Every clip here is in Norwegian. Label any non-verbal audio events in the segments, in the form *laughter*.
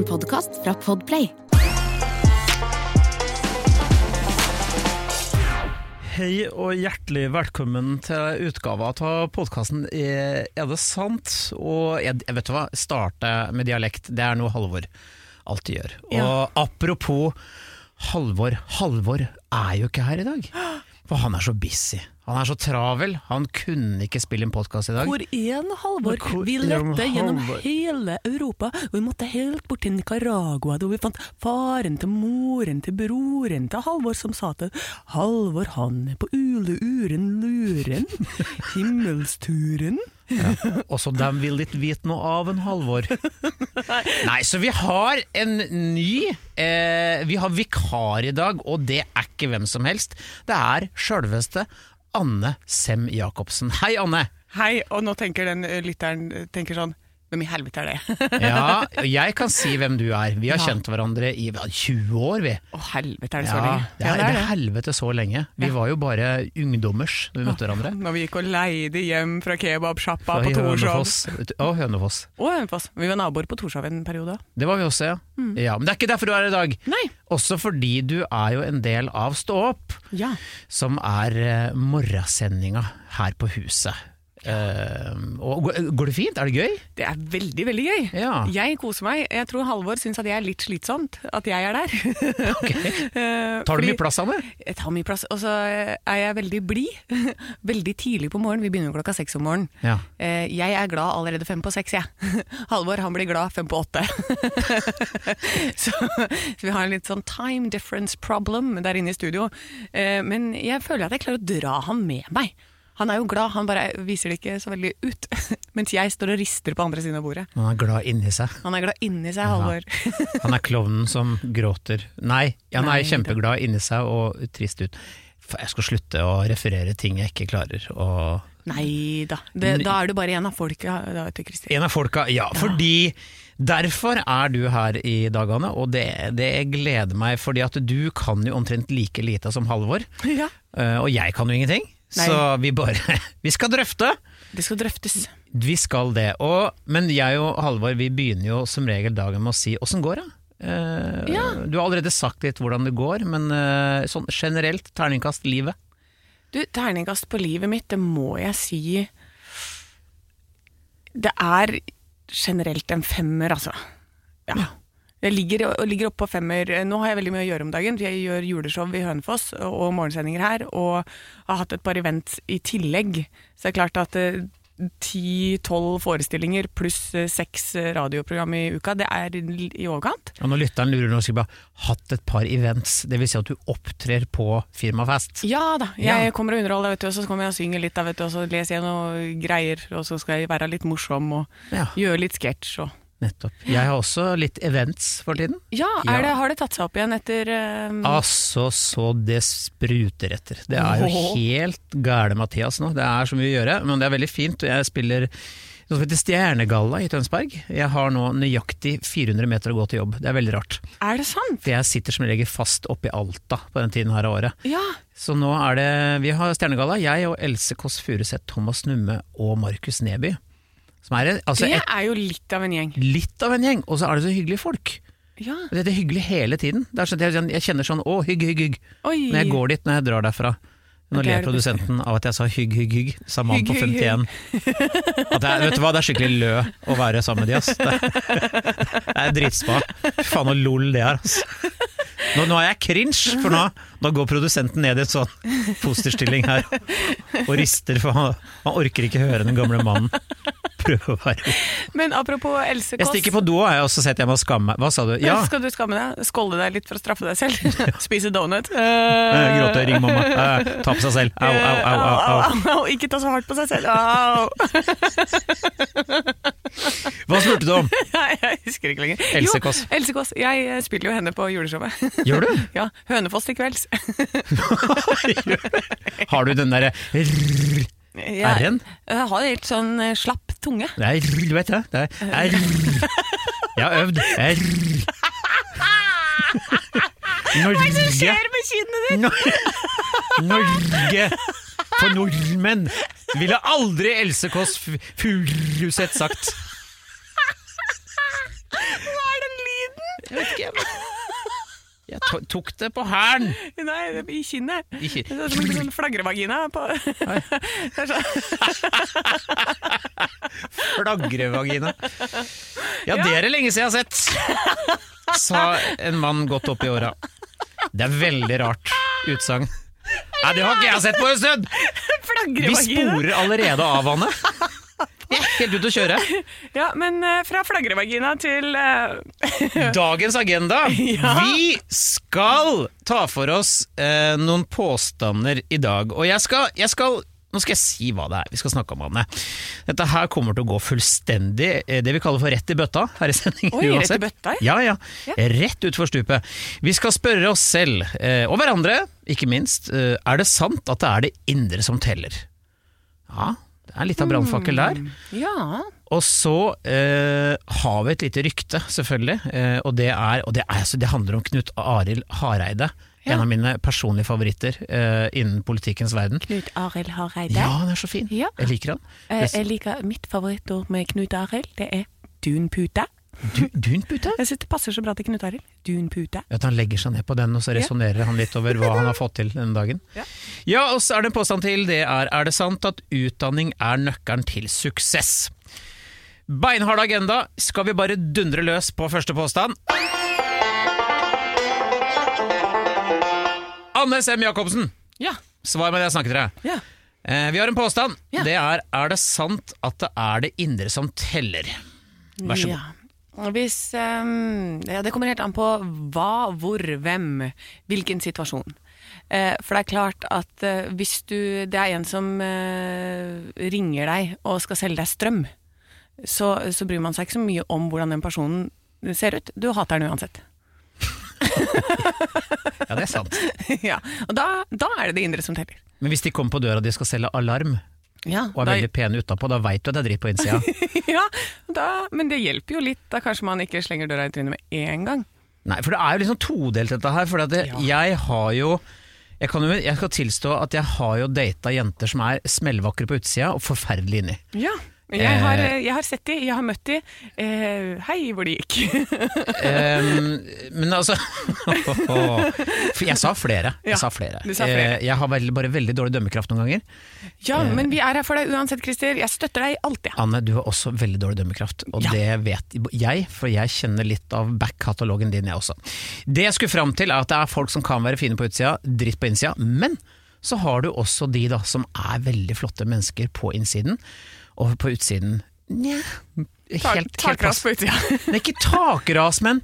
En podkast fra Podplay. Hei og hjertelig velkommen til utgava av podkasten er, det sant? Og jeg, jeg vet du hva, starte med dialekt, det er noe Halvor alltid gjør. Og apropos Halvor, Halvor er jo ikke her i dag. For han er så busy. Han er så travel. Han kunne ikke spille en podkast i dag. Hvor er halvår Halvor? Vi lette gjennom hele Europa, og vi måtte helt bort til Nicaragua, da vi fant faren til moren til broren til Halvor, som sa til Halvor, han er på uleuren luren, *laughs* himmelsturen. Ja. Også dem vil ikke vite noe av en Halvor. *laughs* Nei, så vi har en ny eh, Vi har vikar i dag, og det er ikke hvem som helst. Det er sjølveste Anne Sem Jacobsen. Hei, Anne! Hei, og nå tenker den lytteren eh, tenker sånn, hvem i helvete er det? *laughs* Ja, jeg kan si hvem du er. Vi har Ja. kjent hverandre i 20 år, vi. Å helvete, er det så Ja, lenge? det er, det er helvete så lenge. Vi Ja. var jo bare ungdommers da vi møtte hverandre. Når vi gikk og leide hjem fra kebabsjappa på Torshov. Og Hønefoss. Og Hønefoss. Vi var naboer på Torshov en periode. Det var vi også, ja. ja. Men det er ikke derfor du er her i dag. Nei. Også fordi du er jo en del av Stå opp, Ja. som er eh, morgensendinga her på huset. Eh, og går- det fint? Er det gøy? Det er veldig, veldig gøy. Ja. Jeg koser meg. Jeg tror Halvor syns at jeg er litt slitsomt, at jeg er der. *laughs* okay. Tar du mye plass, av det? Jeg tar mye plass. Og så er jeg veldig blid. *laughs* Veldig tidlig på morgenen. Vi begynner klokka seks om morgenen. Ja. Eh, Jeg er glad allerede fem på seks, jeg. *laughs* Halvor han blir glad fem på åtte. så, så vi har en litt sånn time difference problem der inne i studio. Eh, Men jeg føler at jeg klarer å dra han med meg. Han er jo glad, han bare viser det ikke så veldig ut. *laughs* Mens jeg står og rister på andre siden av bordet. Han er glad inni seg. Han er glad inni seg, Halvor. *laughs* Han er klovnen som gråter. Nei, han Nei, er kjempeglad inni seg og trist ut. For jeg skal slutte å referere ting jeg ikke klarer å Nei da. Det, da er du bare en av folka, da til Kristin. En av folka, ja, fordi Derfor er du her i dag, Anne, og det, det gleder meg, fordi at du kan jo omtrent like lite som Halvor, *laughs* Ja. eh, og jeg kan jo ingenting. Nei. Så vi bare *laughs* Vi skal drøfte! Det skal drøftes. Vi skal det. Og, men jeg og Halvor vi begynner jo som regel dagen med å si åssen går det? Uh, Ja. Du har allerede sagt litt hvordan det går, men uh, sånn generelt, terningkast livet. Du, terningkast på livet mitt, det må jeg si Det er generelt en femmer, altså. Ja. Jeg ligger, ligger oppe på femmer. Nå har jeg veldig mye å gjøre om dagen. Jeg gjør juleshow i Hønefoss og morgensendinger her, og har hatt et par events i tillegg. Så det er klart at ti-tolv forestillinger pluss eh, seks radioprogram i uka, det er i overkant. Og når lytteren lurer nå, bare hatt et par events, det vil si at du opptrer på firmafest. Ja da, jeg Ja. kommer og underholder, vet du, og så kommer jeg og synger litt, da, vet du, og så leser jeg noe greier, og så skal jeg være litt morsom og Ja, gjøre litt sketsj. Og... nettopp. Jeg har også litt events for tiden. Ja, Det, har det tatt seg opp igjen etter um... Altså så det spruter etter. Det er jo helt gæle Mathias nå. Det er så mye å gjøre, men det er veldig fint. Jeg spiller noe som heter Stjernegalla i Tønsberg. Jeg har nå nøyaktig 400 meter å gå til jobb. Det er veldig rart. Er det sant? For jeg sitter som regel fast oppe i Alta på den tiden her av året. Ja. Så nå er det Vi har Stjernegalla, jeg og Else Kåss Furuseth, Thomas Numme og Markus Neby. Er altså Det er jo litt av en gjeng. litt av en gjeng, og så er det så hyggelige folk. Ja. Det er hyggelig hele tiden. Det er sånn jeg, jeg kjenner sånn å, hygg, hygg, hygg. Oi. Når jeg går dit, når jeg drar derfra. Nå ler er produsenten av at jeg sa hygg, hygg, hygg. Sa mannen på Hygg, hygg, 51. At er, vet du hva, det er skikkelig lø å være sammen med de, ass. Det, det er dritspa. Fy faen så lol det er, ass. Nå, nå er jeg cringe, for nå, nå går produsenten ned i en sånn fosterstilling her og rister, for han, han orker ikke høre den gamle mannen prøve å være Men apropos Else Jeg stikker på do, jeg, og så setter jeg meg og skammer meg. Hva sa du? Ja, Skal du skamme deg? Skålde deg litt for å straffe deg selv? *laughs* Spise donut? Uh... gråte, ring mamma. Uh, ta på seg selv. Au, au, au, au. au. au. Ikke ta så hardt på seg selv. Au. *laughs* Hva spurte du om? *laughs* Nei, jeg husker ikke lenger. Else Kåss. Else Kåss. Jeg eh, spiller jo henne på juleshowet. *laughs* Gjør du? Ja, Hønefoss til kvelds. Har du den derre Jeg, R-en? jeg har helt sånn eh, slapp tunge. Det er R, du vet det? Det er R. Jeg har øvd. R. Norge med kinnet ditt? Norge for nordmenn ville aldri Else Kåss Furuseth sagt. Hva er den lyden? Jeg vet ikke. Jeg to- tok det på hælen. Nei, det i kinnet. I kinnet. Det er som en sånn flagrevagina på *laughs* sånn. Flagrevagina. Ja, det er det lenge siden jeg har sett, sa en mann godt opp i åra. Det er veldig rart utsagn. Nei, det har ikke jeg sett på en stund! Vi sporer allerede av, vannet. Vi er helt ute å kjøre. Ja, men eh, fra flagrevagina til eh, *laughs* Dagens agenda. Vi skal ta for oss eh, noen påstander i dag. Og jeg skal, jeg skal Nå skal jeg si hva det er vi skal snakke om, Anne. Dette her kommer til å gå fullstendig eh, det vi kaller for rett i bøtta her i sendingen. Oi, rett i bøtta, ja. Ja, ja. Rett utfor stupet. Vi skal spørre oss selv, eh, og hverandre, ikke minst, eh, er det sant at det er det indre som teller? Ja, det er litt av brannfakkel der. Ja. Og så eh, har vi et lite rykte, selvfølgelig, eh, og, det, er, og det, er, altså, det handler om Knut Arild Hareide. Ja. En av mine personlige favoritter uh, innen politikkens verden. Knut Arild Hareide. Ja, han er så fin. Ja. Jeg liker han. Uh, jeg liker mitt favorittord med Knut Arild. Det er dunpute. Du, Dunpute? Jeg synes det passer så bra til Knut Arild. Dunpute. At han legger seg ned på den, og så resonnerer han litt over hva han har fått til denne dagen. Ja. Ja, og så er det en påstand til. Det er er det sant at utdanning er nøkkelen til suksess? Beinhard agenda. Skal vi bare dundre løs på første påstand? Anne Sem Jacobsen, Ja. svar med det jeg snakket til deg. ja. Eh, vi har en påstand. Ja. Det er er det sant at det er det indre som teller? Vær så god. Ja. Hvis, um, ja, det kommer helt an på hva, hvor, hvem, hvilken situasjon. Eh, for det er klart at eh, hvis du Det er en som eh, ringer deg og skal selge deg strøm, så, så bryr man seg ikke så mye om hvordan den personen ser ut. Du hater den uansett. *laughs* Ja, det er sant. *laughs* ja. Og da, da er det det indre som teller. Men hvis de kommer på døra og de skal selge alarm, Ja, og er da, veldig pene utapå, da veit du at det er dritt på innsida. *laughs* ja da, men det hjelper jo litt. Da kanskje man ikke slenger døra i trynet med en gang. Nei, for det er jo liksom todelt dette her. For det, Ja. jeg har jo jeg, kan jeg skal tilstå at jeg har jo data jenter som er smellvakre på utsida og forferdelig inni. Ja. Jeg har, jeg har sett de, jeg har møtt de. Eh, hei, hvor de gikk. *laughs* um, men altså *laughs* jeg sa flere. Jeg Ja, sa flere. sa flere. Eh, jeg har veldig, bare veldig dårlig dømmekraft noen ganger. ja, men vi er her for deg uansett, Christer. Jeg støtter deg i alt, jeg. Anne, du har også veldig dårlig dømmekraft, og Ja. det vet jeg, for jeg kjenner litt av back-katalogen din, jeg også. Det jeg skulle fram til, er at det er folk som kan være fine på utsida, dritt på innsida, men så har du også de da som er veldig flotte mennesker på innsiden, og på utsiden nja, helt, helt Takras pass. på utsida. *laughs* Det er ikke takras, men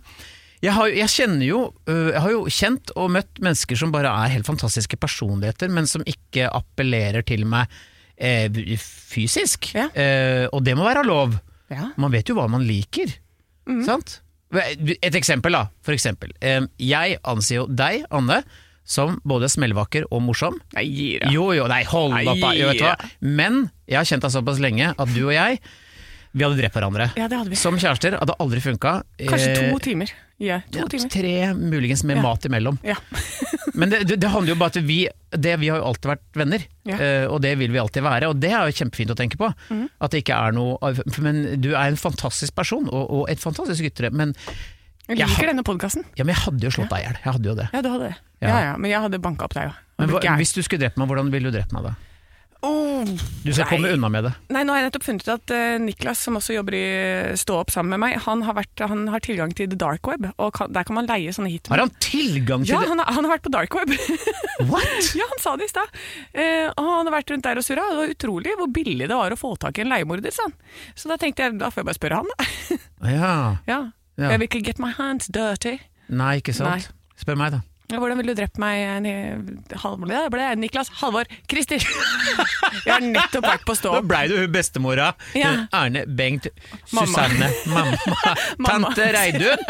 jeg, har, jeg kjenner jo Jeg har jo kjent og møtt mennesker som bare er helt fantastiske personligheter, men som ikke appellerer til meg eh, fysisk. Ja. Eh, og det må være lov. Ja. Man vet jo hva man liker. Mm. Sant? Et eksempel, da. For eksempel. Eh, jeg anser jo deg, Anne, som både smellvakker og morsom. Jeg gir. Jo, jo, nei, hold Nei, opp, da. Jo, vet du hva. Men jeg har kjent deg såpass lenge at du og jeg, vi hadde drept hverandre. Ja, det hadde vi. Som kjærester hadde aldri funka. Kanskje Eh, to timer. Ja, to ja, timer. Tre, muligens med Ja. mat imellom. Ja. *laughs* Men det, det, handler jo bare at vi det, Vi har jo alltid vært venner, Ja. eh, og det vil vi alltid være. Og det er jo kjempefint å tenke på. Mm. At det ikke er noe Men du er en fantastisk person, og, og et fantastisk ytre. Men, Jeg Jeg liker jeg, denne podkasten. ja, men jeg hadde jo slått deg i hjel. Jeg hadde jo det. Ja, du hadde det. Ja. Ja. ja, Men jeg hadde banka opp deg jo. Men hva, hvis du skulle drept meg, hvordan ville du drept meg da? Du skal Nei. komme unna med det. Nei, nå har jeg nettopp funnet ut at uh, Niklas, som også jobber i Stå opp sammen med meg, han har, vært, han har tilgang til the dark web, og kan, der kan man leie sånne hit. Har han tilgang til Ja, det? han har, han har vært på dark web. *laughs* What?! ja, han sa det i stad. Uh, og han har vært rundt der og surra. Det var utrolig hvor billig det var å få tak i en leiemorder, sa han. Så da tenkte jeg, da får jeg bare spørre han, da. Ja. *laughs* ja. Ja. Jeg vil ikke get my hands dirty. Nei, ikke sant. Spør meg, da. Ja, Hvordan ville du drept meg? Da ble jeg, Niklas. Halvor. Christer. *laughs* Jeg har nettopp vært på stå Da blei du bestemora. Ja. Hun Arne, Bengt, Mamma. Susanne, *laughs* mamma, Mamma. tante Reidun.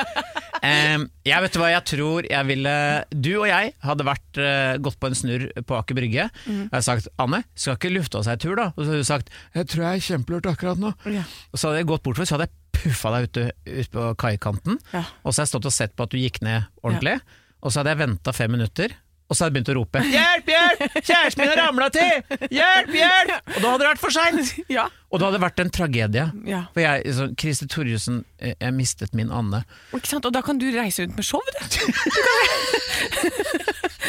Em, jeg vet hva jeg tror jeg ville Du og jeg hadde vært uh, gått på en snurr på Aker Brygge. Mm. Jeg hadde sagt 'Anne, skal ikke lufte oss ei tur', da? Og så hadde du sagt 'Jeg tror jeg er kjempelurt akkurat nå'. Ja. Og så hadde jeg gått bort for så hadde jeg puffa deg ute, ute på kaikanten. Ja. Og så hadde jeg stått og sett på at du gikk ned ordentlig. Og så hadde jeg venta fem minutter, Og så hadde jeg begynt å rope 'hjelp, hjelp! Kjæresten min har ramla til! Hjelp, hjelp!' Og da hadde det vært for seint! *laughs* Ja. Og da hadde det vært en tragedie. ja. For jeg, så, Christer Torjussen, eh, jeg mistet min Anne. Og Ikke sant? Og da kan du reise rundt med show, du. *laughs*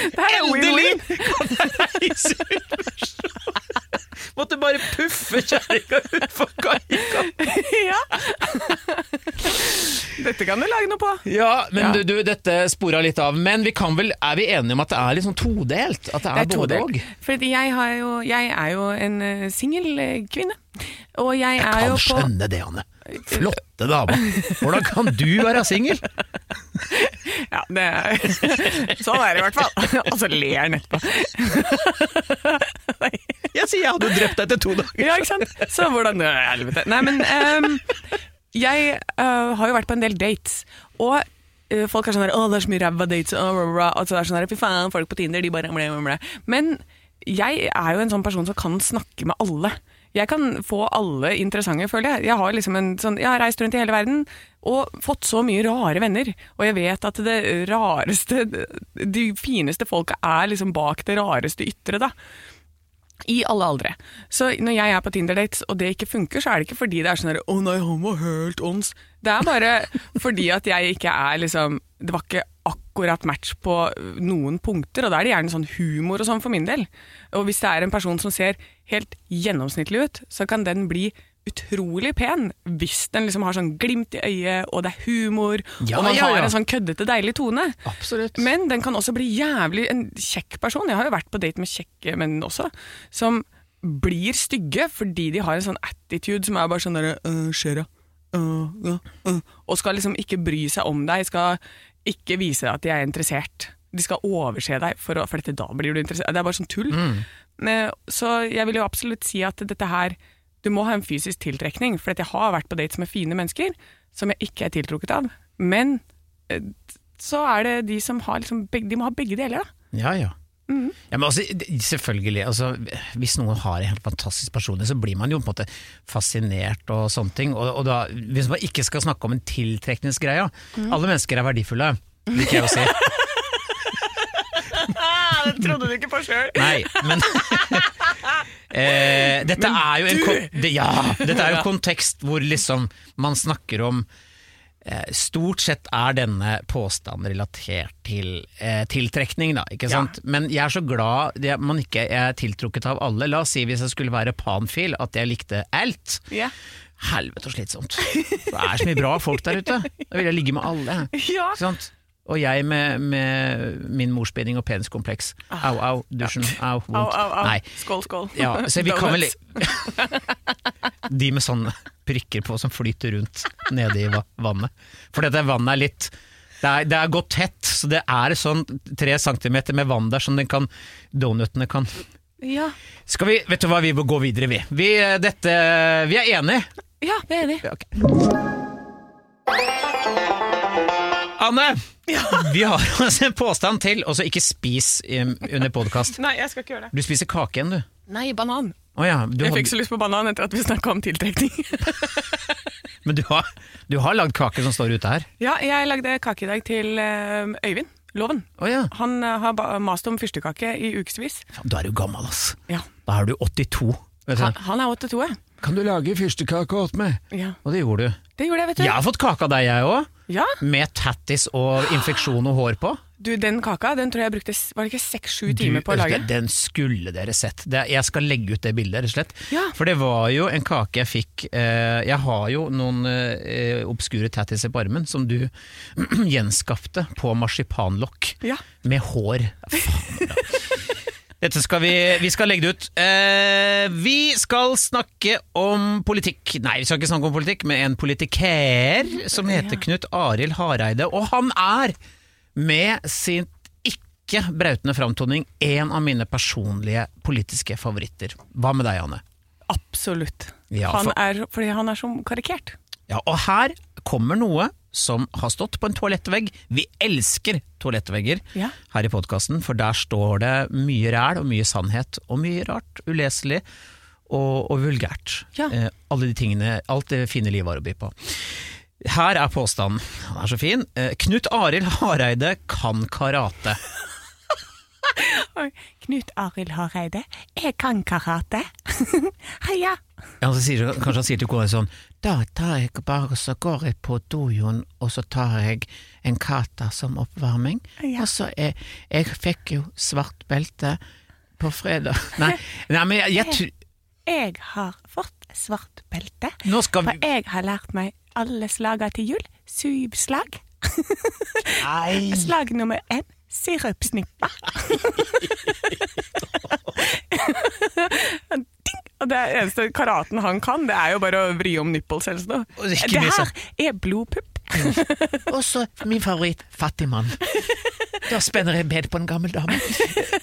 det her er Endelig win-win. kan jeg reise ut med show! Måtte bare puffe kjerringa utfor kaia. *laughs* ja. Dette kan du lage noe på. Ja, men Ja. Du, du, dette spora litt av. Men vi kan vel, er vi enige om at det er litt sånn todelt? At det er, både og? For jeg, har jo, jeg er jo en uh, singel eh, kvinne. Og jeg, Jeg kan skjønne det, Anne. Flotte dame. Hvordan kan du være singel? *laughs* Ja, det er, *laughs* sånn er det i hvert fall. *laughs* Og så ler han etterpå. Jeg sier jeg hadde drept deg etter to dager. Ja, ikke sant? Så hvordan Helvete. Nei, men um, jeg uh, har jo vært på en del dates, og uh, folk er sånn der, Å, det er så mye ræva dates, å, bla, bla. Og så er det sånn der, fy faen, folk på Tinder, de bare mle, mle'. Men jeg er jo en sånn person som kan snakke med alle. Jeg kan få alle interessante, føler jeg. Jeg har liksom en sånn, jeg har reist rundt i hele verden og fått så mye rare venner. Og jeg vet at det rareste, de fineste folka er liksom bak det rareste ytre, da. I alle aldre. Så når jeg er på Tinder-dates og det ikke funker, så er det ikke fordi det er sånn 'Å 'Å nei, han var helt ons'. Det er bare fordi at jeg ikke er liksom Det var ikke akkurat match på noen punkter, og da er det gjerne sånn humor og sånn for min del. Og hvis det er en person som ser helt gjennomsnittlig ut, så kan den bli utrolig pen hvis den liksom har sånn glimt i øyet, og det er humor, Ja, og man har ja. en sånn køddete, deilig tone. Absolutt. Men den kan også bli jævlig en kjekk person. Jeg har jo vært på date med kjekke menn også, som blir stygge fordi de har en sånn attitude som er bare sånn derre uh, uh, uh, Øh, øh. Og skal liksom ikke bry seg om deg, skal ikke vise at de er interessert. De skal overse deg, for, å, for dette, da blir du interessert. Det er bare sånn tull. Mm. så jeg vil jo absolutt si at dette her Du må ha en fysisk tiltrekning, for at jeg har vært på dates med fine mennesker som jeg ikke er tiltrukket av. Men eh, så er det de som har liksom begge, De må ha begge deler, da. Ja, ja. Ja men altså, selvfølgelig, altså, hvis noen har en helt fantastisk personlighet, så blir man jo på en måte fascinert og sånne ting. Og, og da, hvis man ikke skal snakke om en tiltrekningsgreie Alle mennesker er verdifulle, liker jeg å si. Ah, *laughs* det trodde du ikke på sjøl! Nei, men *laughs* eh, Dette er jo en det, Ja, dette er jo *laughs* en kontekst hvor liksom man snakker om Stort sett er denne påstanden relatert til eh, tiltrekning, da, ikke Ja. Men jeg er så glad det, man ikke er tiltrukket av alle. La oss si hvis jeg skulle være panfil, at jeg likte alt. Ja. Helvete så slitsomt. Det er så mye bra folk der ute. Da vil jeg ligge med alle. *laughs* ja. Ikke sant? Og jeg med, med min morsbinding og peniskompleks. Au, au, dusjen, au, vondt. Au, au, au. Skål, skål. Ja, så vi kan vel *laughs* De med sånne prikker på som flyter rundt nede i vannet. For dette vannet er litt det er, det er gått tett, så det er sånn tre centimeter med vann der som den kan, donutene kan Ja. Skal vi, Vet du hva, vi må gå videre, vi. Vi, dette, vi er enige. ja, vi er enige. Ja, ok. Anne, vi har *laughs* altså en påstand til, og så ikke spis um, under podkast. Nei, jeg skal ikke gjøre det. Du spiser kake igjen, du. Nei, banan. Oh, ja, du Jeg fikk så lyst på banan etter at vi snakka om tiltrekning. *laughs* men du har, du har lagd kake som står ute her? ja, jeg lagde kake i dag til eh, Øyvind Loven. Oh, ja. Han eh, har mast om fyrstekake i ukevis. Da er du gammel, ass. Ja. Da er du 82. Vet du. Han, han er 82, ja. Kan du lage fyrstekake åt meg? ja. Og det gjorde du. Det gjorde jeg, vet du. Jeg har fått kake av deg, jeg òg. Ja. Med tattis og infeksjon og hår på. Du, den kaka den tror jeg brukte var det ikke seks-sju timer på å lage. Den skulle dere sett. Jeg skal legge ut det bildet, rett og slett. Ja. For det var jo en kake jeg fikk eh, Jeg har jo noen eh, obskure tattiser på armen som du *clears throat* gjenskapte på marsipanlokk Ja. med hår. Faen, da. Dette skal vi, vi skal legge det ut. Eh, vi skal snakke om politikk. Nei, vi skal ikke snakke om politikk, men en politiker som heter Knut Arild Hareide. Og han er, med sin ikke brautende framtoning, en av mine personlige politiske favoritter. Hva med deg, Anne? Absolutt. Ja, han er, fordi han er så karikert. Ja, og her kommer noe som har stått på en toalettvegg. Vi elsker toalettvegger Ja. her i podkasten, for der står det mye ræl og mye sannhet, og mye rart, uleselig og, og vulgært. Ja. Eh, alle de tingene, alt det fine livet har å by på. Her er påstanden, han er så fin. Eh, Knut Arild Hareide kan karate. Knut Arild Hareide, jeg kan karate. *laughs* Heia! Ja, så sier, kanskje han sier til kona sånn Da tar jeg bare så går jeg på dojoen, og så tar jeg en kata som oppvarming. Ja. Og så er Jeg fikk jo svart belte på fredag. *laughs* Nei, nei men jeg, jeg jeg, Jeg har fått svart belte, skal for jeg har lært meg alle slaga til jul. Syv slag. *laughs* Slag nummer én sirupsnippa. Og det eneste karaten han kan, det er jo bare å vri om nipples eller noe. Det Det her sånn- er blodpupp. *laughs* Og så min favoritt, fattig mann. Da spenner jeg bed på en gammel dame. *laughs*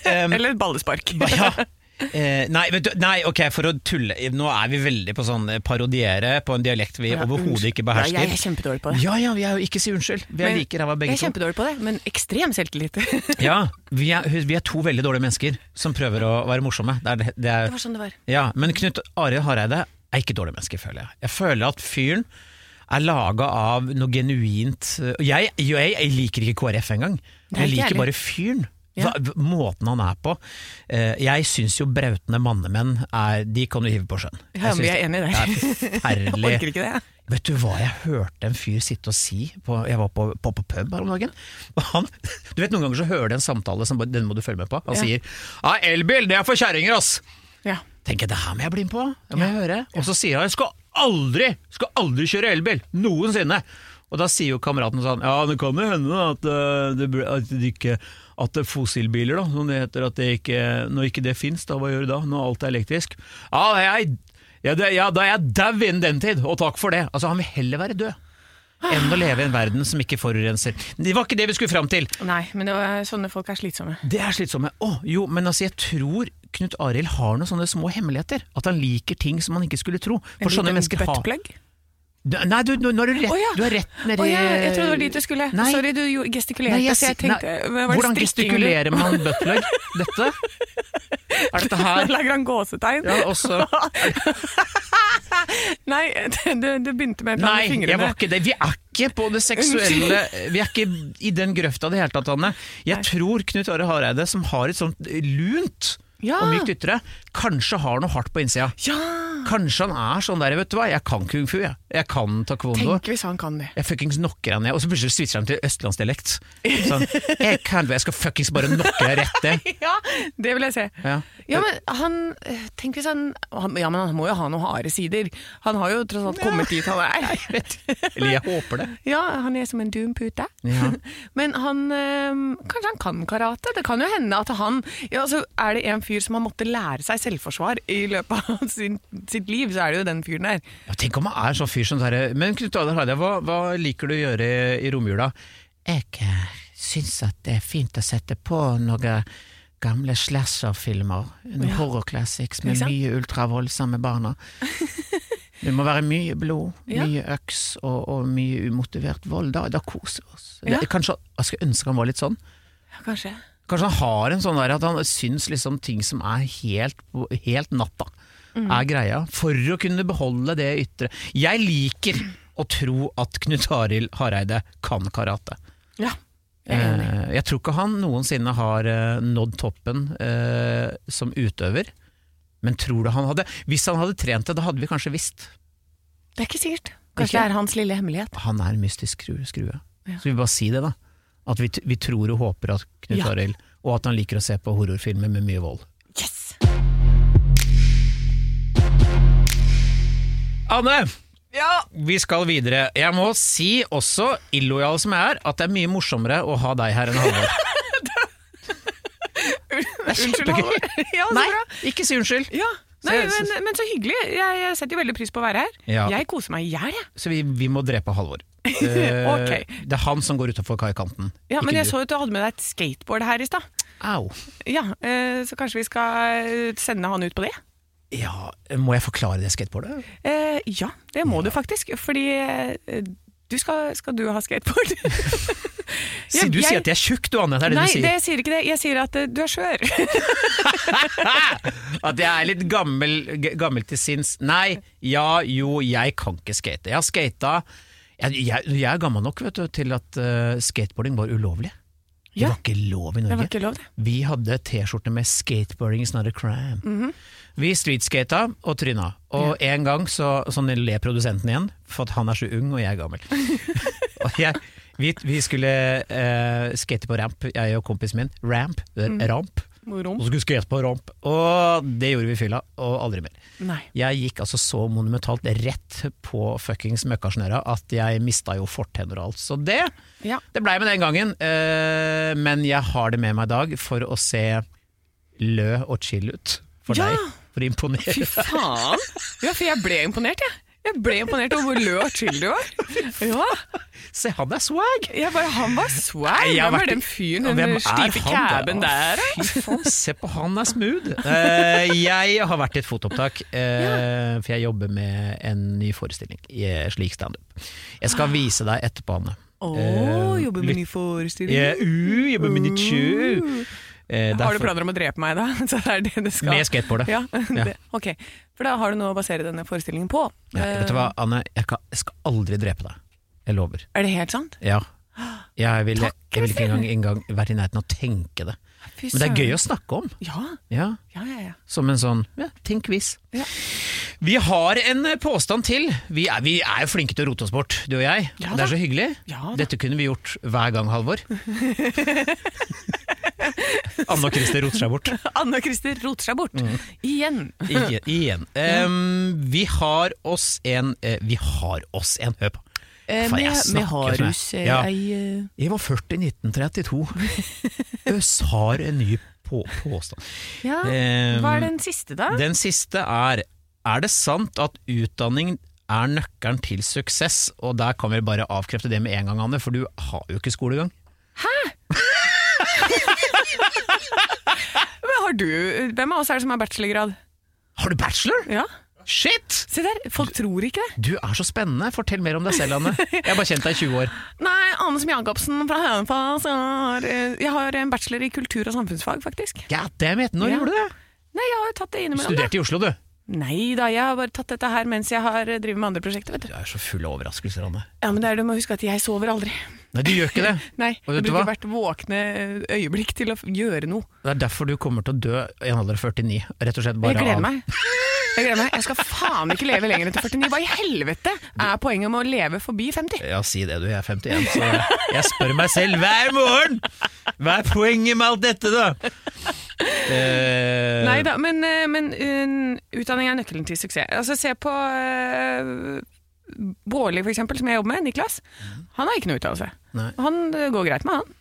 Um, Eller et ballespark. ja. Eh, nei, du, nei, ok, for å tulle Nå er vi veldig på sånn eh, parodiere på en dialekt vi Ja, overhodet ikke ikke Ja, behersker. jeg er kjempedårlig på det. Ja, ja, vi er jo ikke si unnskyld. Vi er like ræva begge Jeg er kjempedårlig på det, men ekstrem selvtillit. *laughs* Ja, vi er, vi er to veldig dårlige mennesker som prøver å være morsomme. Det er, det- det er, var sånn det var. ja, men Knut Arild Hareide er ikke dårlig menneske, føler jeg. Jeg føler at fyren er laga av noe genuint øh, jeg, jeg, jeg liker ikke KrF engang. Jeg liker bare fyren. Ja. Måten han er på. Eh, Jeg syns jo brautende mannemenn er De kan du hive på sjøen. Ja, men vi er enig i det. Det er *laughs* Jeg orker ikke det. Vet du hva jeg hørte en fyr sitte og si på, Jeg var på, på, på pub her om dagen. Han, du vet Noen ganger så hører du en samtale som den må du følge med på. Han Ja. sier ja, 'elbil, det er for kjerringer', ass! Ja. Tenker jeg, det her må jeg bli med på. Det må jeg høre. Og så sier han 'jeg skal aldri, skal aldri kjøre elbil'. Noensinne. Og da sier jo kameraten sånn Ja, det kan jo hende at, uh, det, at det ikke At er fossilbiler, da, som det heter. At det ikke, når ikke det fins, hva gjør du da? Når alt er elektrisk? Ja, jeg, ja, det, ja da er jeg dau innen den tid, og takk for det. Altså, han vil heller være død enn å leve i en verden som ikke forurenser. Det var ikke det vi skulle fram til. Nei, men det var, sånne folk er slitsomme. Det er slitsomme. Å, jo, men altså, jeg tror Knut Arild har noen sånne små hemmeligheter. At han liker ting som han ikke skulle tro. For En sånne liten mennesker har Nei, du, nå nå er du rett, oh, ja. du er rett nedi oh, ja, jeg trodde det var dit du skulle. Nei. Sorry, du gestikulerte, Nei, jeg så jeg tenkte Hvordan du- gestikulerer man buttplug? *laughs* Dette? Er dette Nå her? *laughs* lager han gåsetegn. Ja, også *laughs* Nei, du, du begynte med et Nei, annet jeg var ikke det. Vi er ikke på det seksuelle Vi er ikke i den grøfta i det hele tatt, Anne. Jeg Nei. tror Knut Are Hareide, som har et sånt lunt Ja. og mykt ytre, kanskje har noe hardt på innsida. Ja! Kanskje han er sånn der, vet du hva, jeg kan kung fu, jeg. Jeg kan taekwondo. Tenk hvis han kan det. Jeg fuckings knocker han ned, og så plutselig switcher han til østlandsdialekt. Sånn, jeg kan det, jeg skal fuckings bare knocke deg rett ned. *laughs* Ja, det vil jeg se. Ja. Ja, men han eh, Tenk hvis han, han Ja, men han må jo ha noen harde sider. Han har jo tross alt kommet dit han er. *laughs* Eller jeg håper det. Ja, han er som en dumpute. Ja. *laughs* Men han eh, Kanskje han kan karate? Det kan jo hende at han ja, så Er det en fyr som har måttet lære seg selvforsvar i løpet av sin, sitt liv, så er det jo den fyren der. Ja, tenk om han er sånn fyr som herre Men Knut Adar Hareide, hva, hva liker du å gjøre i, i romjula? Jeg eh, syns at det er fint å sette på noen gamle slasher-filmer. Noen Ja. horror classics Ikke med mye ultravoldsomme barna. *laughs* Det må være mye blod, Ja. mye øks og, og mye umotivert vold. Da, da koser vi oss. Ja. Det, kanskje, jeg skulle ønske han var litt sånn. Ja, kanskje. Kanskje han har en sånn der at han syns liksom ting som er helt, helt natta, Mm. er greia. For å kunne beholde det ytre. Jeg liker å tro at Knut Arild Hareide kan karate. Ja, jeg. Eh, jeg tror ikke han noensinne har eh, nådd toppen eh, som utøver. Men tror du han hadde Hvis han hadde trent det, da hadde vi kanskje visst. Det er ikke sikkert. Ikke? Kanskje det er hans lille hemmelighet. Han er en mystisk skrue. skrue. Ja. Så vi bare si det, da. At vi, vi tror og håper at Knut Ja. Arild Og at han liker å se på horrorfilmer med mye vold. Anne! Ja! Vi skal videre. Jeg må si også, illojal som jeg er, at det er mye morsommere å ha deg her enn Halvor. *laughs* Unnskyld, kjempegøy. Halvor. *laughs* Ja, Nei, bra. ikke si unnskyld. Ja. Nei, men, men så hyggelig. Jeg, setter jo veldig pris på å være her. Ja. Jeg koser meg i hjel, jeg. Så vi, vi må drepe Halvor. *laughs* okay. Det er han som går utafor kaikanten. Ja, men jeg du. så at du hadde med deg et skateboard her i stad. Au. Ja, eh, så kanskje vi skal eh, sende han ut på det? Ja, må jeg forklare det skateboardet? Eh, ja, det må du faktisk. Fordi eh, du skal, skal du ha skateboard? *laughs* jeg, Ja, du jeg- sier at jeg er tjukk, du Anne. Det er det Nei, du sier. det sier ikke det. Jeg sier at eh, du er skjør. *laughs* At jeg er litt gammel, gammel til sinns. Nei, ja, jo, jeg kan ikke skate. Jeg har skata jeg, jeg, jeg er gammel nok vet du, til at uh, skateboarding var ulovlig. Det var ikke lov i Det var Norge. ikke lov, det. Vi hadde T-skjorte med 'Skateboarding is not a crime'. Mhm. Vi streetskata og tryna. Og en gang så sånn ler produsenten igjen, for at han er så ung og jeg er gammel. *laughs* jeg, vi, vi skulle uh, skate på ramp, jeg og kompisen min. Ramp, Mm. ramp. Romp. Og så skulle vi skate på ramp. Og det gjorde vi i fylla, og aldri mer. Nei. Jeg gikk altså så monumentalt rett på fuckings møkkasnøra at jeg mista jo fortenner og alt. Så det, Ja. det blei med den gangen. Uh, men jeg har det med meg i dag for å se lø og chill ut for Ja. deg. For å imponere. Fy faen! Ja, for jeg ble imponert, jeg. Jeg ble imponert over hvor lø og chill du var. Ja, Se, han er swag! Ja, bare, Han var swag! Nei, Hvem vært er den fyren, hvem den er stive caben der? Fy faen, se på han er smooth! Uh, jeg har vært i et fotopptak, uh, ja. for jeg jobber med en ny forestilling i eh, slik standup. Jeg skal vise deg etterpå, Anne. Å, Eh, jobber med ny forestilling. Uh, jobber med nytt show. Eh, Har du planer om å drepe meg da? *laughs* Så det er det det skal. Med skateboardet. Ja, *laughs* Ja. Det, ok. For da har du noe å basere denne forestillingen på. Ja, vet du hva, Anne? Jeg, kan, jeg skal aldri drepe deg. Jeg lover. Er det helt sant? Ja. Jeg vil, Takk, jeg vil ikke engang, engang være i nærheten av å tenke det. Men det er gøy å snakke om. Ja, Ja, ja, ja. ja. Som en sånn ja, tenk hvis. Ja. Vi har en eh, påstand til. Vi er, vi er jo flinke til å rote oss bort, du og jeg. Ja det er så hyggelig. Ja. Dette kunne vi gjort hver gang, Halvor. *laughs* Anne og Christer roter seg bort. *laughs* Anne og Christer roter seg bort. Mm. Igjen. *laughs* Igjen. igjen. Um, vi har oss en uh, Vi har oss en Hør på. Eh, Faen, jeg snakker med Harus eh, Ja. Jeg var født i 1932. Øs har en ny på påstand. Ja, hva er den siste, da? Den siste er Er det sant at utdanning er nøkkelen til suksess? Og der kan vi bare avkrefte det med en gang, Anne, for du har jo ikke skolegang. *laughs* Men har du, hvem av oss er det som har bachelorgrad? Har du bachelor? Ja, Shit! Se der, folk tror ikke det. Du er så spennende. Fortell mer om deg selv, Anne. Jeg har bare kjent deg i 20 år. Nei, Anne som Jacobsen fra Hønefoss eh, Jeg har en bachelor i kultur- og samfunnsfag, faktisk. God damn it, når Ja. gjorde du det? Nei, jeg har jo tatt det innimellom. Du Studerte i Oslo, du. Nei da, jeg har bare tatt dette her mens jeg har eh, drevet med andre prosjekter, vet du. Du er så full av overraskelser, Anne. Ja, men det er, du må huske at jeg sover aldri. Nei, du gjør ikke det. *laughs* Nei, Og jeg vet du bruker hva? hvert våkne eh, øyeblikk til å f- gjøre noe. Det er derfor du kommer til å dø i en alder av 49. Rett og slett bare Jeg gleder av meg. Jeg gleder meg. Jeg skal faen ikke leve lenger enn til 49. Hva i helvete er poenget med å leve forbi 50? Ja, si det du, jeg er 51, så jeg, spør meg selv hver morgen! Hva er poenget med alt dette, da? *laughs* Eh, da, men, eh, men eh, utdanning er nøkkelen til suksess. Altså, se på uh, Bårli, for eksempel, som jeg jobber med, Niklas. Han har ikke noe utdannelse. Han det går greit med han.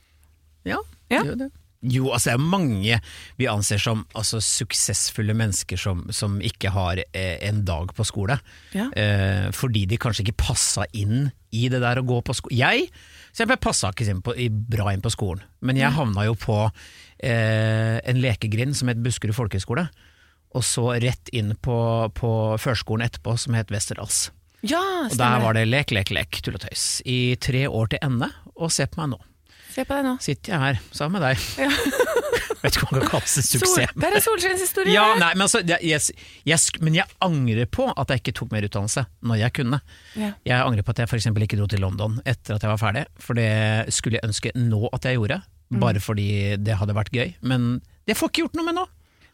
Ja, Ja. gjør det. Jo, altså det er mange vi anser som altså, suksessfulle mennesker som, som ikke har eh, en dag på skole. Ja. Eh, fordi de kanskje ikke passa inn i det der å gå på skole. Jeg jeg passa ikke på, i- bra inn på skolen, men jeg havna jo på eh, en lekegrind som het Buskerud folkehøgskole. Og så rett inn på, på førskolen etterpå, som het Westerdals. Ja, Og der var det lek, lek, lek, tull og tøys. I tre år til ende, og se på meg nå. Se på deg nå. Sitter jeg her sammen med deg. *laughs* *laughs* Vet ikke om det kan kalles en Sol, suksess. det er en solskinnshistorie. Ja, nei, men, altså, jeg, jeg, men jeg angrer på at jeg ikke tok mer utdannelse når jeg kunne. Ja. Jeg angrer på at jeg f.eks. ikke dro til London etter at jeg var ferdig, for det skulle jeg ønske nå at jeg gjorde. Mm. Bare fordi det hadde vært gøy. Men det får ikke gjort noe med nå.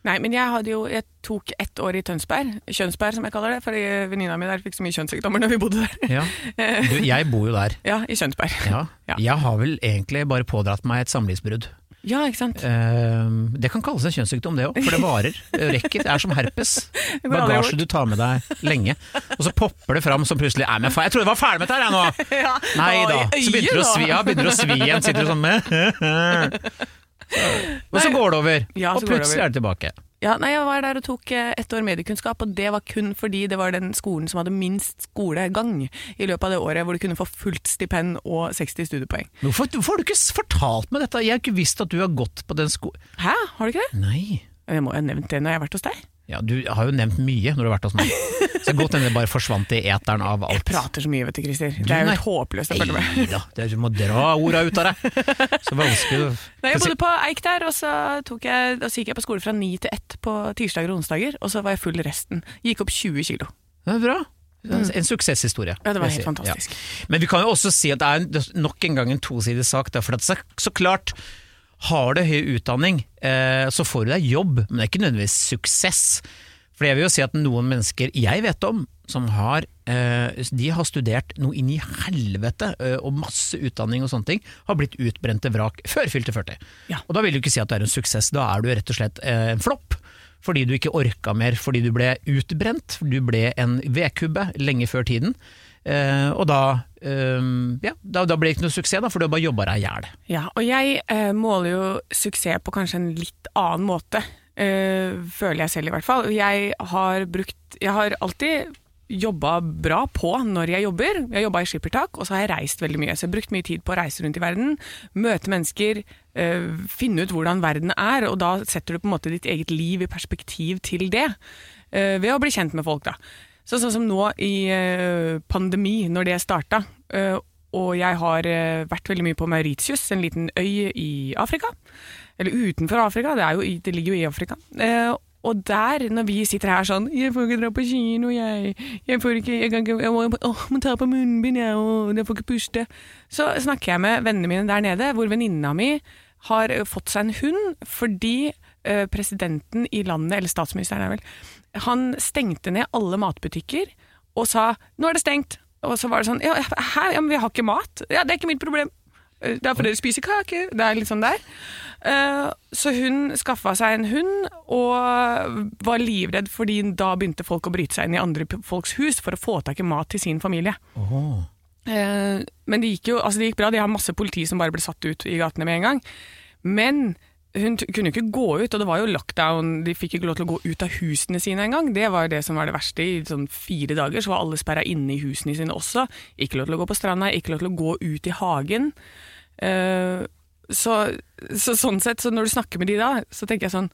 Nei, men jeg, hadde jo, jeg tok ett år i Tønsberg, Kjønsberg som jeg kaller det, fordi venninna mi der fikk så mye kjønnssykdommer når vi bodde der. Ja. *laughs* Du, jeg bor jo der. Ja, i Kjønsberg. Ja. Ja. Jeg har vel egentlig bare pådratt meg et samlivsbrudd. Ja, ikke sant. Uh, det kan kalles en kjønnssykdom det òg, for det varer. Rekker. Er som herpes. *laughs* Bagasje du tar med deg lenge. Og så popper det fram som plutselig Nei, men faen, jeg trodde jeg var ferdig med dette her, jeg nå! *laughs* Ja. Nei da. Så begynner det å svi, ja, begynner å svi igjen. Sitter du sånn med *laughs* Og så går det over, og plutselig er det tilbake. Ja, nei, Jeg var der og tok eh, ett år mediekunnskap, og det var kun fordi det var den skolen som hadde minst skolegang i løpet av det året, hvor du kunne få fullt stipend og 60 studiepoeng. Hvorfor, har du ikke fortalt meg dette? Jeg har ikke visst at du har gått på den skolen. Hæ, har du ikke det? Nei. Jeg må jo ha nevnt det når jeg har vært hos deg. Ja, du har jo nevnt mye når du har vært hos meg. Så godt hende det bare forsvant i eteren av alt. Jeg prater så mye, vet du, Christer. Det er jo helt håpløst å følge med. Nei da, det er- du må dra orda ut av deg. Så vanskelig Nei, jeg bodde på Eik der, og så, tok jeg, og så gikk jeg på skole fra ni til ett på tirsdager og onsdager, og så var jeg full resten. Gikk opp 20 kilo. Det er bra. En suksesshistorie. Ja, det var helt fantastisk. Ja. Men vi kan jo også si at det er nok en gang en tosidig sak. For at så, så klart har du høy utdanning, eh, så får du deg jobb, men det er ikke nødvendigvis suksess. For jeg vil jo si at noen mennesker jeg vet om, som har, eh, de har studert noe inn i helvete eh, og masse utdanning og sånne ting, har blitt utbrente vrak før fylte 40. Ja. Og da vil du ikke si at det er en suksess, da er du rett og slett en flopp. Fordi du ikke orka mer, fordi du ble utbrent. Du ble en vedkubbe lenge før tiden. Og da, eh, ja, da, da blir det ikke noe suksess, da, for du har bare jobba deg i hjel. Ja, og jeg uh, måler jo suksess på kanskje en litt annen måte. uh, føler jeg selv i hvert fall. Jeg har brukt Jeg har alltid jobba bra på når jeg jobber. Jeg jobba i skippertak, og så har jeg reist veldig mye. Så jeg har brukt mye tid på å reise rundt i verden, møte mennesker, uh, finne ut hvordan verden er, og da setter du på en måte ditt eget liv i perspektiv til det. ved å bli kjent med folk, da. Så, sånn som nå i eh, pandemi, når det starta, eh, og jeg har eh, vært veldig mye på Mauritius, en liten øy i Afrika. Eller utenfor Afrika, det, jo, det ligger jo i Afrika. Og der, når vi sitter her sånn 'Jeg får ikke dra på kino, jeg. Jeg får ikke Jeg, kan ikke, jeg må, åh, må ta på munnbind, jeg, og jeg får ikke puste.' Så snakker jeg med vennene mine der nede, hvor venninna mi har fått seg en hund fordi presidenten i landet, eller statsministeren er vel, han stengte ned alle matbutikker og sa 'nå er det stengt'. Og så var det sånn ja, 'hæ, ja, men vi har ikke mat'. Ja, det er ikke mitt problem. Eh, Det er fordi dere spiser kake. Det er litt sånn der. Eh, Så hun skaffa seg en hund, og var livredd fordi da begynte folk å bryte seg inn i andre folks hus for å få tak i mat til sin familie. Oh. Men det gikk jo altså det gikk bra. De har masse politi som bare ble satt ut i gatene med en gang. Men hun kunne jo ikke gå ut, og det var jo lockdown. De fikk ikke lov til å gå ut av husene sine engang. Det var det som var det verste. I sånn fire dager så var alle sperra inne i husene sine også. Ikke lov til å gå på stranda, ikke lov til å gå ut i hagen. Uh, så, så sånn sett, så når du snakker med de da, så tenker jeg sånn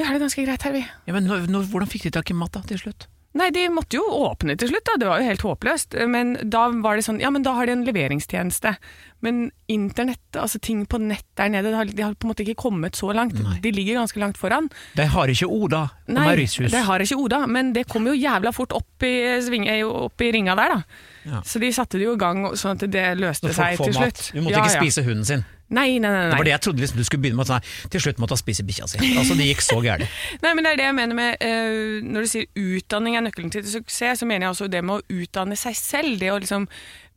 Vi har det ganske greit her, vi. Ja, men nå, nå, hvordan fikk de tak i mat da, til slutt? Nei, de måtte jo åpne til slutt, da. Det var jo helt håpløst. Men da var det sånn, ja, men da har de en leveringstjeneste. Men internett, altså ting på nett der nede, de har, de har på en måte ikke kommet så langt. Nei. De ligger ganske langt foran. De har ikke Oda på Nei, Mauritius. det har ikke Oda, men det kom jo jævla fort opp i, svinge, opp i ringa der, da. Ja. Så de satte det jo i gang sånn at det løste seg til mat. slutt. Du måtte Ja, ikke ja. spise hunden sin. Nei, nei, nei. Det var det jeg trodde liksom, du skulle begynne med. Sånn, nei, til slutt måtte hun spise bikkja si. Altså, det gikk så gærent. *laughs* Nei, men det er det jeg mener med uh, Når du sier utdanning er nøkkelen til suksess, så mener jeg også det med å utdanne seg selv. Det å liksom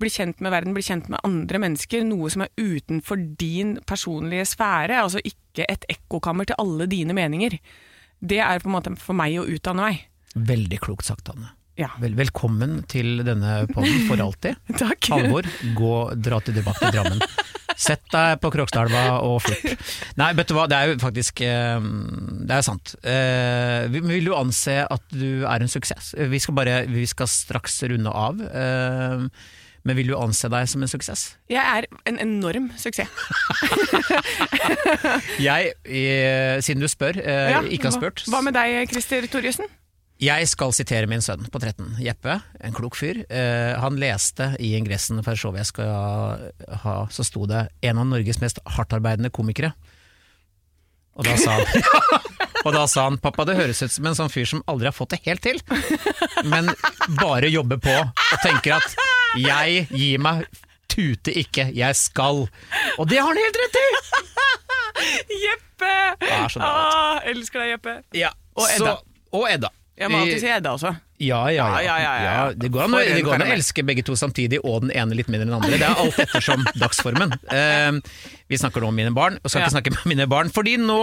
bli kjent med verden, bli kjent med andre mennesker. Noe som er utenfor din personlige sfære. Altså ikke et ekkokammer til alle dine meninger. Det er på en måte for meg å utdanne meg. Veldig klokt sagt, Anne. Ja. Vel, velkommen til denne podden for alltid. *laughs* Takk. Halvor, gå, dra til debatt i Drammen. Sett deg på Krokstadelva og flipp. Nei, vet du hva, det er jo faktisk eh, Det er sant. Eh, vi- Vil du anse at du er en suksess? Vi skal, bare, vi skal straks runde av. Men vil du anse deg som en suksess? Jeg er en enorm suksess. *laughs* Jeg, eh, siden du spør, eh, Ja, ikke har spurt Hva med deg, Christer Torjussen? Jeg skal sitere min sønn på 13, Jeppe, en klok fyr. Eh, han leste i ingressen for showet jeg skal ha, så sto det 'en av Norges mest hardtarbeidende komikere'. Og da sa han *laughs* *laughs* Og da sa han 'pappa, det høres ut som en sånn fyr som aldri har fått det helt til', men bare jobber på og tenker at 'jeg gir meg, tute ikke, jeg skal'. Og det har han helt rett i! Jeppe! Ah, elsker deg, Jeppe. Ja, Og Edda. Så, og Edda. Jeg må alltid si Edda også. Ja, ja, ja. Ja, det går an, det går an å elske begge to samtidig, og den ene litt mindre enn den andre. Det er alt ettersom dagsformen. Uh, *laughs* vi snakker nå om mine barn, og skal ikke snakke med mine barn, fordi nå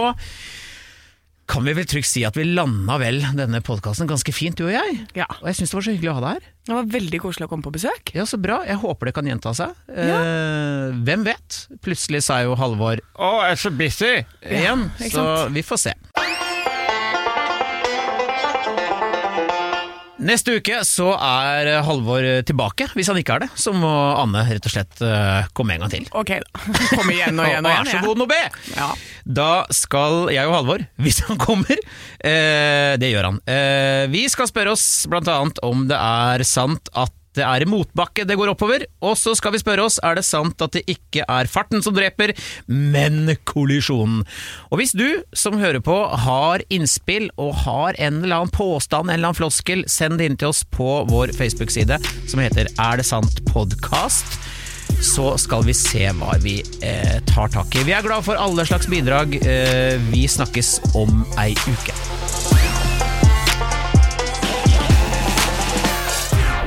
kan vi vel trygt si at vi landa vel denne podkasten ganske fint, du og jeg. Ja. Og jeg syns det var så hyggelig å ha deg her. Det var veldig koselig å komme på besøk. Ja, Så bra. Jeg håper det kan gjenta seg. Eh, hvem vet? Plutselig sa jo Halvor 'Å, jeg er så busy' igjen. Ja, så vi får se. Neste uke så er Halvor tilbake. Hvis han ikke er det, så må Anne rett og slett eh, komme en gang til. Ok, da. *laughs* Kom igjen og igjen og *laughs* igjen. Vær så god, Nobé! Ja. Da skal jeg og Halvor, *laughs* hvis han kommer eh, Det gjør han. Eh, vi skal spørre oss blant annet om det er sant at det er i motbakke det går oppover, og så skal vi spørre oss er det sant at det ikke er farten som dreper, men kollisjonen. Og hvis du som hører på har innspill og har en eller annen påstand, en eller annen floskel, send det inn til oss på vår Facebook-side som heter Er det sant podkast. så skal vi se hva vi eh, tar tak i. Vi er glad for alle slags bidrag. Eh, vi snakkes om ei uke.